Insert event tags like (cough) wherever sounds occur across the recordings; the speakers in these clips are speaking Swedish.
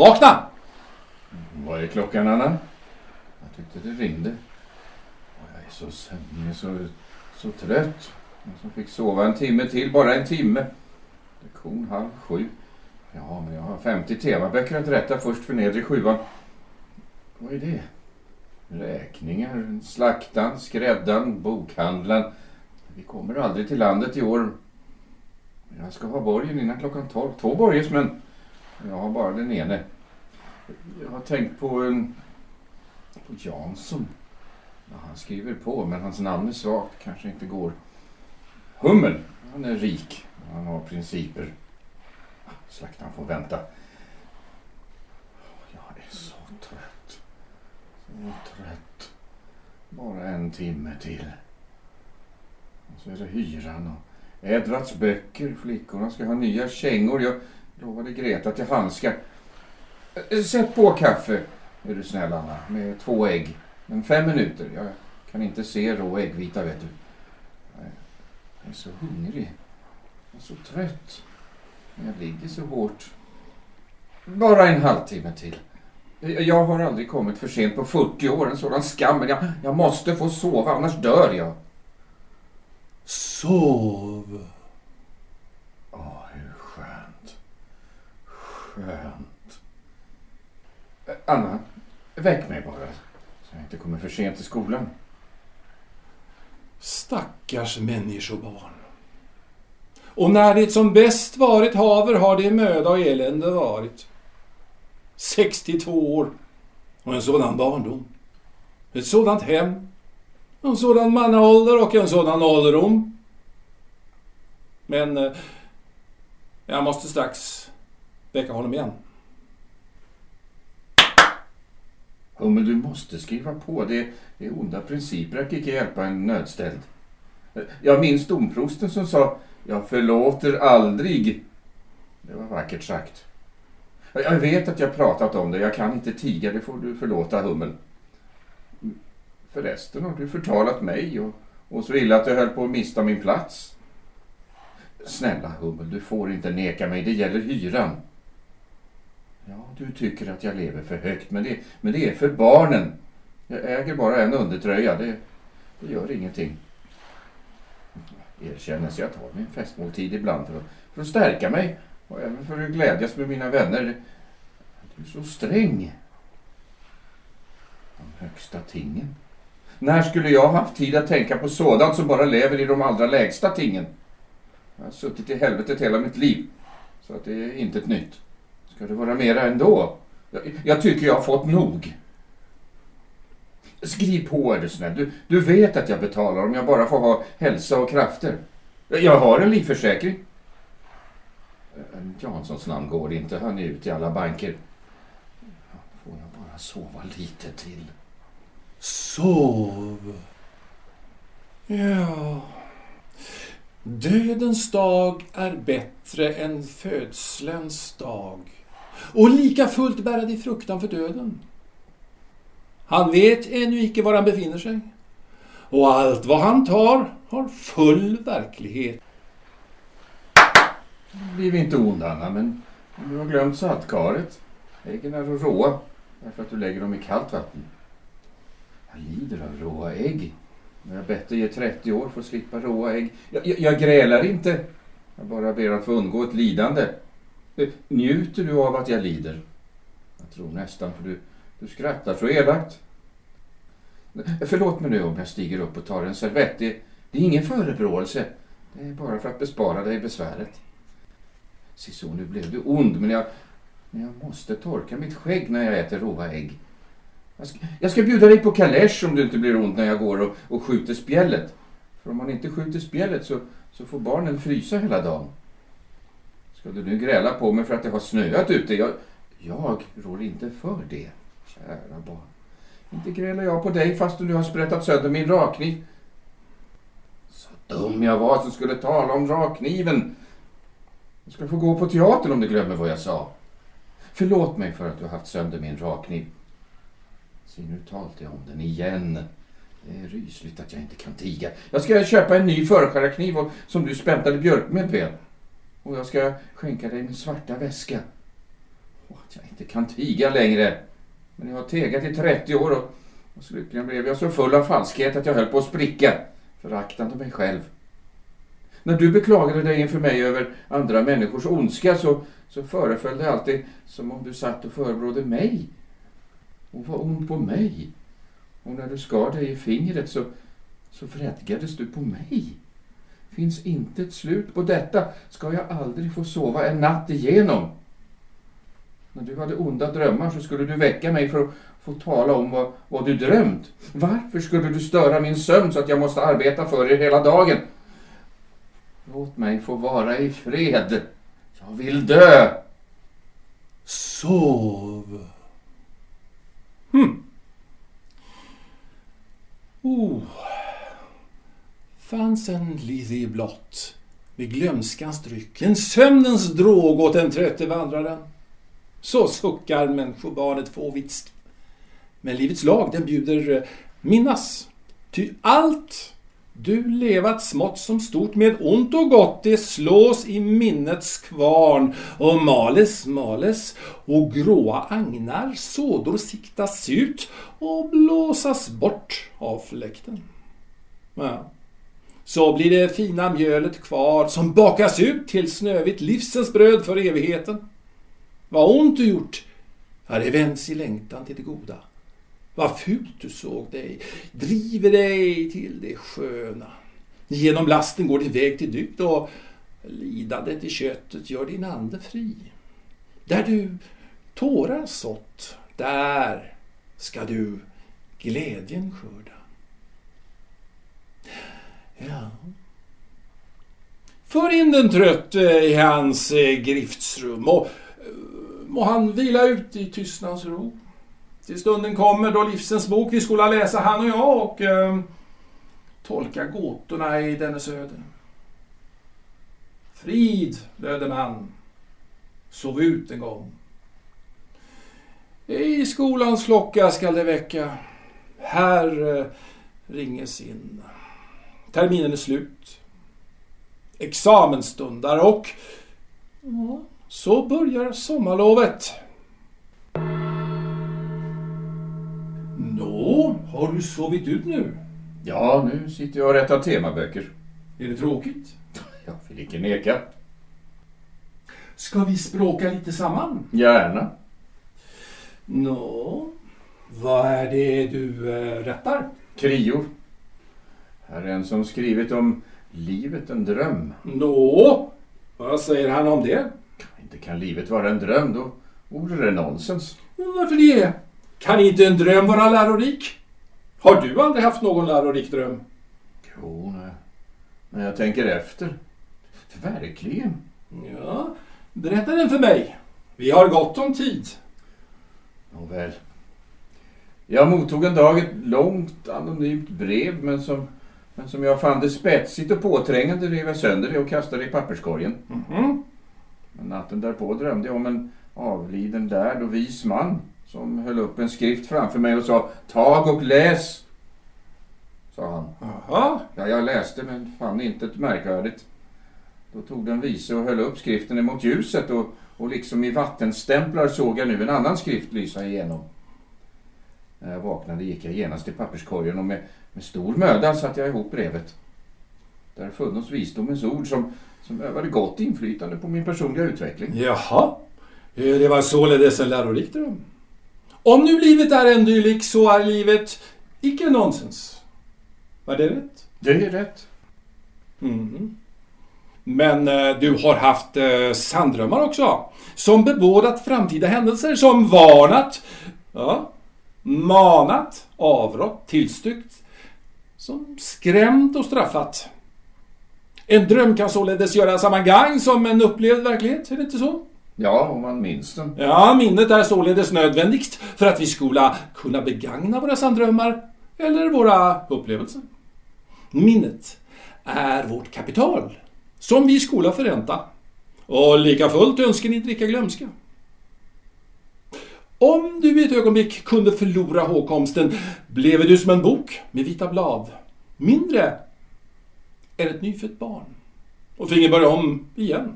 Vakna! Vad är klockan, Anna? Jag tyckte det ringde. Jag är så sömnig, så, så trött. Jag som fick sova en timme till, bara en timme. Lektion halv sju. Ja, men jag har 50 temaböcker att rätta först för nedre sjuan. Vad är det? Räkningar, slaktaren, skräddaren, bokhandlaren. Vi kommer aldrig till landet i år. Jag ska ha borgen innan klockan tolv. Två borgesmän. Jag har bara den ene. Jag har tänkt på, en, på Jansson. Ja, han skriver på, men hans namn är svagt. Kanske inte går. Hummel. Han är rik. Han har principer. Slaktaren får vänta. Jag är så trött. Så trött. Bara en timme till. Och så är det hyran och Edvards böcker. Flickorna ska ha nya kängor. Jag lovade Greta till handskar. Eh, sätt på kaffe, är du snäll Anna, med två ägg. Men fem minuter. Jag kan inte se rå äggvita vet du. Jag är så hungrig. Jag är så trött. Men Jag ligger så hårt. Bara en halvtimme till. Eh, jag har aldrig kommit för sent på 40 år. En sådan skam. Men jag, jag måste få sova, annars dör jag. Sov. Anna, väck mig bara. Så jag inte kommer för sent till skolan. Stackars människobarn. Och när det som bäst varit haver har det möda och elände varit. 62 år och en sådan barndom. Ett sådant hem, en sådan mannaålder och en sådan ålderdom. Men eh, jag måste strax väcka honom igen. Hummel, du måste skriva på. Det är onda principer att icke hjälpa en nödställd. Jag minns domprosten som sa Jag förlåter aldrig. Det var vackert sagt. Jag vet att jag pratat om det. Jag kan inte tiga. Det får du förlåta, Hummel. Förresten har du förtalat mig och, och så illa att jag höll på att mista min plats. Snälla Hummel, du får inte neka mig. Det gäller hyran. Ja, du tycker att jag lever för högt, men det, men det är för barnen. Jag äger bara en undertröja. Det, det gör ingenting. Erkännes jag tar min festmåltid ibland för att, för att stärka mig och även för att glädjas med mina vänner. Du är så sträng. De högsta tingen. När skulle jag haft tid att tänka på sådant som bara lever i de allra lägsta tingen? Jag har suttit i helvetet hela mitt liv. Så att det är inte ett nytt. Ska det vara mera ändå? Jag, jag tycker jag har fått nog. Skriv på är du snäll. Du, du vet att jag betalar om jag bara får ha hälsa och krafter. Jag har en livförsäkring. Janssons namn går inte. Han är ute i alla banker. Får jag bara sova lite till? Sov. Ja. Dödens dag är bättre än födslens dag. Och lika fullt bära de fruktan för döden. Han vet ännu icke var han befinner sig. Och allt vad han tar har full verklighet. Bliv inte ond Anna, men du har glömt saltkaret. Äggen är råa, därför att du lägger dem i kallt vatten. Jag lider av råa ägg. Men jag dig ge 30 år för att slippa råa ägg. Jag, jag, jag grälar inte. Jag bara ber att få undgå ett lidande. Njuter du av att jag lider? Jag tror nästan, för du, du skrattar så elakt. Förlåt mig nu om jag stiger upp och tar en servett. Det, det är ingen förebråelse. Det är bara för att bespara dig besväret. Siso, nu blev du ond, men jag, men jag måste torka mitt skägg när jag äter råa ägg. Jag ska, jag ska bjuda dig på kalesch om du inte blir ond när jag går och, och skjuter spjället. För om man inte skjuter spjället så, så får barnen frysa hela dagen. Ska du nu gräla på mig för att det har snöat ute? Jag, jag rår inte för det, kära barn. Inte grälar jag på dig fastän du har sprättat sönder min rakkniv. Så dum jag var som skulle tala om rakkniven. Du ska få gå på teatern om du glömmer vad jag sa. Förlåt mig för att du har haft sönder min rakkniv. Se, nu talte jag om den igen. Det är rysligt att jag inte kan tiga. Jag ska köpa en ny förskärarkniv som du späntade björkmed med. Och jag ska skänka dig min svarta väska. Och att jag inte kan tiga längre. Men jag har tegat i 30 år och, och slutligen blev jag så full av falskhet att jag höll på att spricka, föraktande mig själv. När du beklagade dig inför mig över andra människors ondska så, så föreföll det alltid som om du satt och förebrådde mig och var ond på mig. Och när du skar dig i fingret så, så vredgades du på mig. Finns inte ett slut på detta ska jag aldrig få sova en natt igenom. När du hade onda drömmar så skulle du väcka mig för att få tala om vad, vad du drömt. Varför skulle du störa min sömn så att jag måste arbeta för er hela dagen? Låt mig få vara i fred. Jag vill dö. Sov. Hm. Oh. Fanns en Lizzie blott med glömskans dryck, en sömnens drog åt den trötte vandraren. Så suckar människobarnet fåvitskt. Men livets lag den bjuder eh, minnas. Ty allt du levat smått som stort med ont och gott det slås i minnets kvarn och males males och gråa agnar sådor siktas ut och blåsas bort av fläkten. Ja. Så blir det fina mjölet kvar som bakas ut till snövitt livsens bröd för evigheten. Vad ont du gjort, ja, det vänds i längtan till det goda. Vad fult du såg dig, driver dig till det sköna. Genom lasten går din väg till dygd och lidandet i köttet gör din ande fri. Där du tårar sått, där ska du glädjen skörda. Ja. För in den trötte i hans eh, griftsrum och eh, må han vila ut i tystnads ro. Till stunden kommer då livsens bok vi skola läsa, han och jag, och eh, tolka gåtorna i dennes öde. Frid, löd man. Sov ut en gång. I skolans klocka skall det väcka. Här eh, ringes in. Terminen är slut. Examen stundar och ja, så börjar sommarlovet. Nå, har du sovit ut nu? Ja, nu sitter jag och rättar temaböcker. Är det tråkigt? Jag vill inte neka. Ska vi språka lite samman? Gärna. Nå, vad är det du äh, rättar? Krior. Här är en som skrivit om livet en dröm. Nå, vad säger han om det? Inte kan livet vara en dröm, då vore det nonsens. Varför det? Kan inte en dröm vara lärorik? Har du aldrig haft någon lärorik dröm? Jo, nej. Men jag tänker efter. Verkligen. Ja, berätta den för mig. Vi har gott om tid. Nåväl. Jag mottog en dag ett långt anonymt brev men som, men som jag fann det spetsigt och påträngande rev jag sönder det och kastade i papperskorgen. Mhm. Men natten därpå drömde jag om en avliden lärd och vis man som höll upp en skrift framför mig och sa Tag och läs! Sa han. Jaha, Ja, jag läste men fann inte ett märkvärdigt. Då tog den vise och höll upp skriften emot ljuset och, och liksom i vattenstämplar såg jag nu en annan skrift lysa igenom. När jag vaknade gick jag genast till papperskorgen och med, med stor möda satte jag ihop brevet. Där funnos visdomens ord som, som övade gott inflytande på min personliga utveckling. jaha. Eh, Det var således en lärorik dröm. Om nu livet är en dylik så är livet icke nonsens. Var det rätt? Det är rätt. Mhm. Men eh, du har haft eh, sanddrömmar också. Som bebådat framtida händelser, som varnat, ja, manat, avrått, tillstyrkt, som skrämt och straffat. En dröm kan således göra samma gang som en upplevd verklighet, är det inte så? Ja, om man minns den. Ja, minnet är således nödvändigt för att vi skola kunna begagna våra sanddrömmar eller våra upplevelser. Minnet är vårt kapital som vi skola förränta. Och lika fullt önskar ni dricka glömska. Om du i ett ögonblick kunde förlora hågkomsten blev du som en bok med vita blad, mindre än ett nyfött barn och finge börja om igen.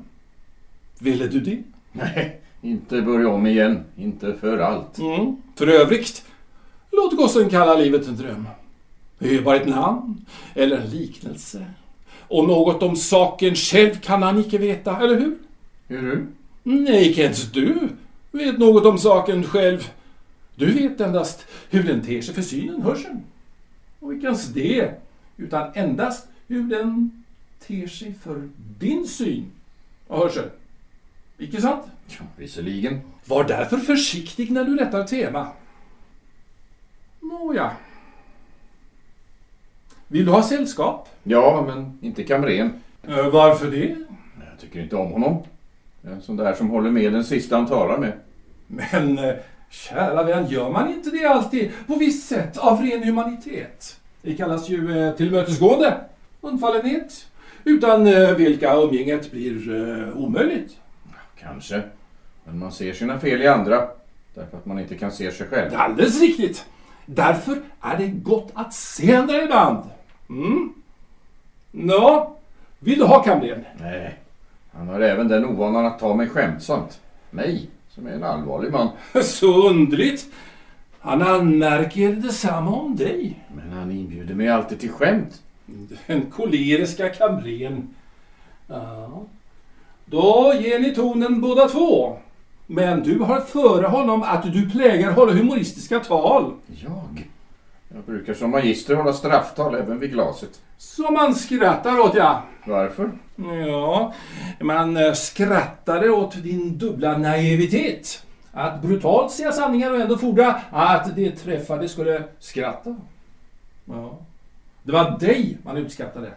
Ville du det? Nej, Inte börja om igen, inte för allt. Mm. För övrigt, låt gossen kalla livet en dröm. Det är ju bara ett namn, eller en liknelse. Och något om saken själv kan han icke veta, eller hur? Hur? Nej, icke ens du vet något om saken själv. Du vet endast hur den ter sig för synen, hörseln. Och ens det, utan endast hur den ter sig för din syn och hörsel. Icke sant? Ja, visserligen. Var därför försiktig när du rättar tema. Nåja. Vill du ha sällskap? Ja, men inte kamren. Eh, varför det? Jag tycker inte om honom. En sån där som håller med den sista han talar med. Men eh, kära vän, gör man inte det alltid på visst sätt av ren humanitet? Det kallas ju eh, tillmötesgående, undfallenhet, utan eh, vilka umgänget blir omöjligt. Kanske. Men man ser sina fel i andra. Därför att man inte kan se sig själv. Alldeles riktigt. Därför är det gott att se andra ibland. Mm. Nå, vill du ha kamren? Nej. Han har även den ovanan att ta mig skämtsamt. Mig, som är en allvarlig man. (laughs) Så underligt. Han anmärker detsamma om dig. Men han inbjuder mig alltid till skämt. Den koleriska kamren. Ja. Då ger ni tonen båda två. Men du har före honom att du plägar hålla humoristiska tal. Jag? Jag brukar som magister hålla strafftal även vid glaset. Som man skrattar åt, ja. Varför? Ja, man eh, skrattade åt din dubbla naivitet. Att brutalt säga sanningar och ändå fordra att det träffade skulle skratta. Ja. Det var dig man utskattade.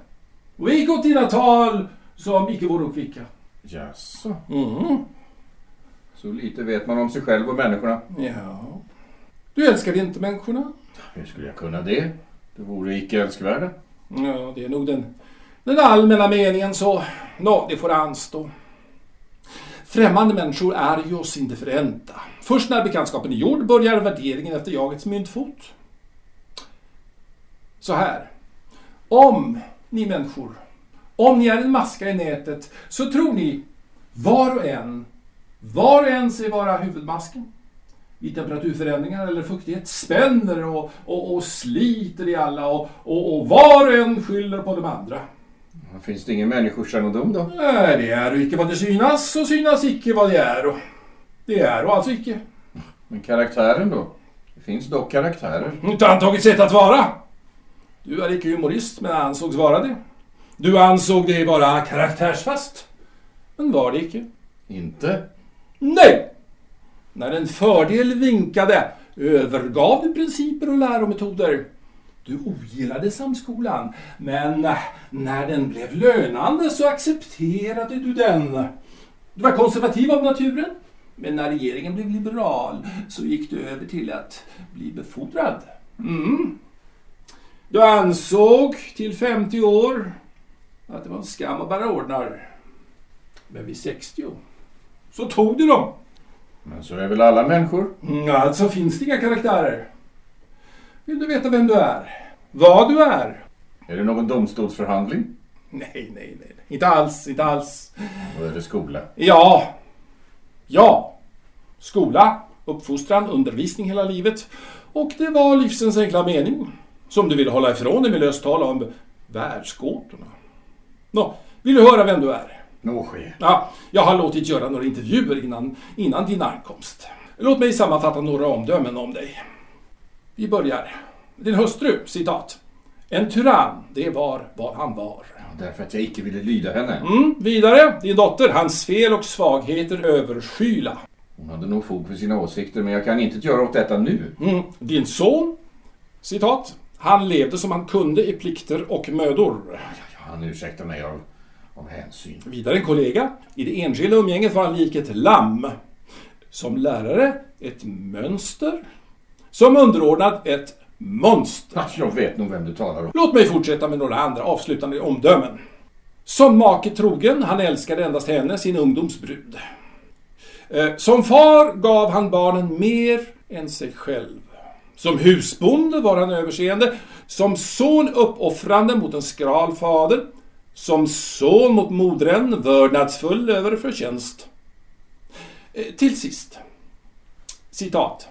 Och icke åt dina tal som icke vore kvicka. Jaså? Mm. Så lite vet man om sig själv och människorna. Ja. Du älskar inte människorna? Hur skulle jag kunna det? Det vore icke önskvärda. Ja, det är nog den, den allmänna meningen så. Nå, det får anstå. Främmande människor är ju oss indifferenta. Först när bekantskapen är gjord börjar värderingen efter jagets myntfot. Så här. Om ni människor, om ni är en maska i nätet, så tror ni var och en, var och en sig vara huvudmasken. Vid temperaturförändringar eller fuktighet spänner och, och, och sliter i alla och, och, och var och en skyller på de andra. Finns det ingen människokännedom då? Nej, det är icke vad det synas och synas icke vad det är. Och det är och alltså icke. Men karaktären då? Det finns dock karaktärer. Inte antagit sätt att vara. Du är icke humorist, men ansågs vara det. Du ansåg det vara karaktärsfast. Men var det icke. Inte? Nej! När en fördel vinkade övergav du principer och lärometoder. Du ogillade samskolan, men när den blev lönande så accepterade du den. Du var konservativ av naturen, men när regeringen blev liberal så gick du över till att bli befordrad. Mm. Du ansåg till 50 år att det var en skam att bära ordnar. Men vid 60 så tog du dem. Men så är väl alla människor? Mm, Alltså finns det inga karaktärer. Vill du veta vem du är? Vad du är? Är det någon domstolsförhandling? Nej, nej, nej. Inte alls, inte alls. Då är det skola. Ja. Ja. Skola, uppfostran, undervisning hela livet. Och det var livsens enkla mening. Som du ville hålla ifrån dig med löst tal om världsgåtorna. Nå, vill du höra vem du är? Nå ske. Ja, jag har låtit göra några intervjuer innan, innan din ankomst. Låt mig sammanfatta några omdömen om dig. Vi börjar. Din hustru, citat. En tyrann, det var vad han var. Ja, därför att jag icke ville lyda henne. Mm, vidare, din dotter, hans fel och svagheter överskyla. Hon hade nog fog för sina åsikter, men jag kan inte göra åt detta nu. Mm, din son, citat. Han levde som han kunde i plikter och mödor. Ja, Han ursäktar mig av, av hänsyn. Vidare en kollega. I det enskilda umgänget var han lik ett lamm. Som lärare ett mönster. Som underordnad ett monster. Ja, Jag vet nog vem du talar om. Låt mig fortsätta med några andra avslutande omdömen. Som make trogen, han älskade endast henne, sin ungdoms brud. Eh, Som far gav han barnen mer än sig själv. Som husbonde var han överseende. Som son uppoffrande mot en skral fader. Som son mot modern vördnadsfull över förtjänst. Eh, Till sist. Citat.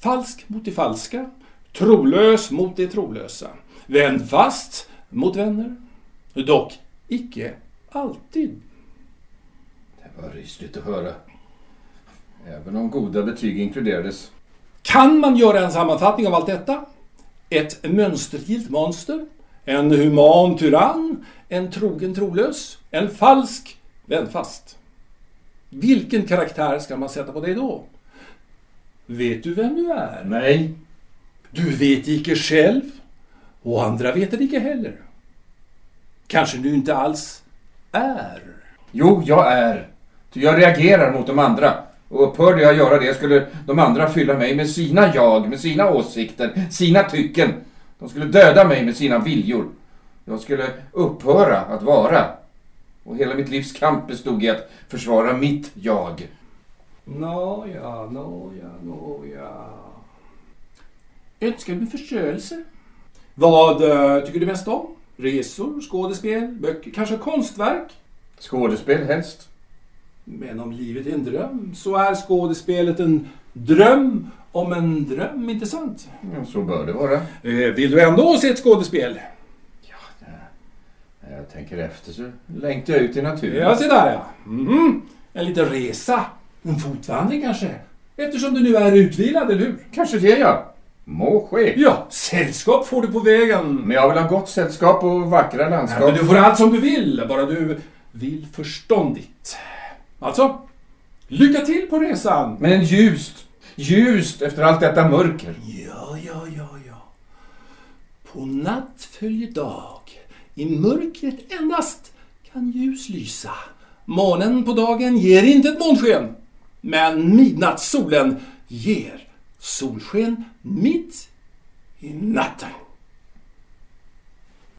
Falsk mot det falska. Trolös mot det trolösa. Vänd fast mot vänner. Dock icke alltid. Det var rysligt att höra. Även om goda betyg inkluderades. Kan man göra en sammanfattning av allt detta? Ett mönstergillt monster, en human tyrann, en trogen trolös, en falsk vändfast. Vilken karaktär ska man sätta på dig då? Vet du vem du är? Nej. Du vet icke själv och andra vet det icke heller. Kanske du inte alls är. Jo, jag är. Ty jag reagerar mot de andra. Och upphörde jag göra det skulle de andra fylla mig med sina jag, med sina åsikter, sina tycken. De skulle döda mig med sina viljor. Jag skulle upphöra att vara. Och hela mitt livs kamp bestod i att försvara mitt jag. Nåja, nåja, nåja. Önskar du förstörelse? Vad eh, tycker du mest om? Resor, skådespel, böcker, kanske konstverk? Skådespel helst. Men om livet är en dröm så är skådespelet en dröm om en dröm, inte sant? Ja, så bör det vara. Eh, Vill du ändå se ett skådespel? Jag tänker efter så längtar jag ut i naturen. Ja, se där ja. Mhm. En liten resa. En fotvandring kanske? Eftersom du nu är utvilad, eller hur? Kanske det ja. Må ske. Ja, sällskap får du på vägen. Men jag vill ha gott sällskap och vackra Ja, landskap. men du får allt som du vill, bara du vill förståndigt. Alltså, lycka till på resan! Men ljust, ljust efter allt detta mörker. Ja, ja, ja, ja. På natt följer dag. I mörkret endast kan ljus lysa. Månen på dagen ger inte ett månsken. Men midnattssolen ger solsken mitt i natten.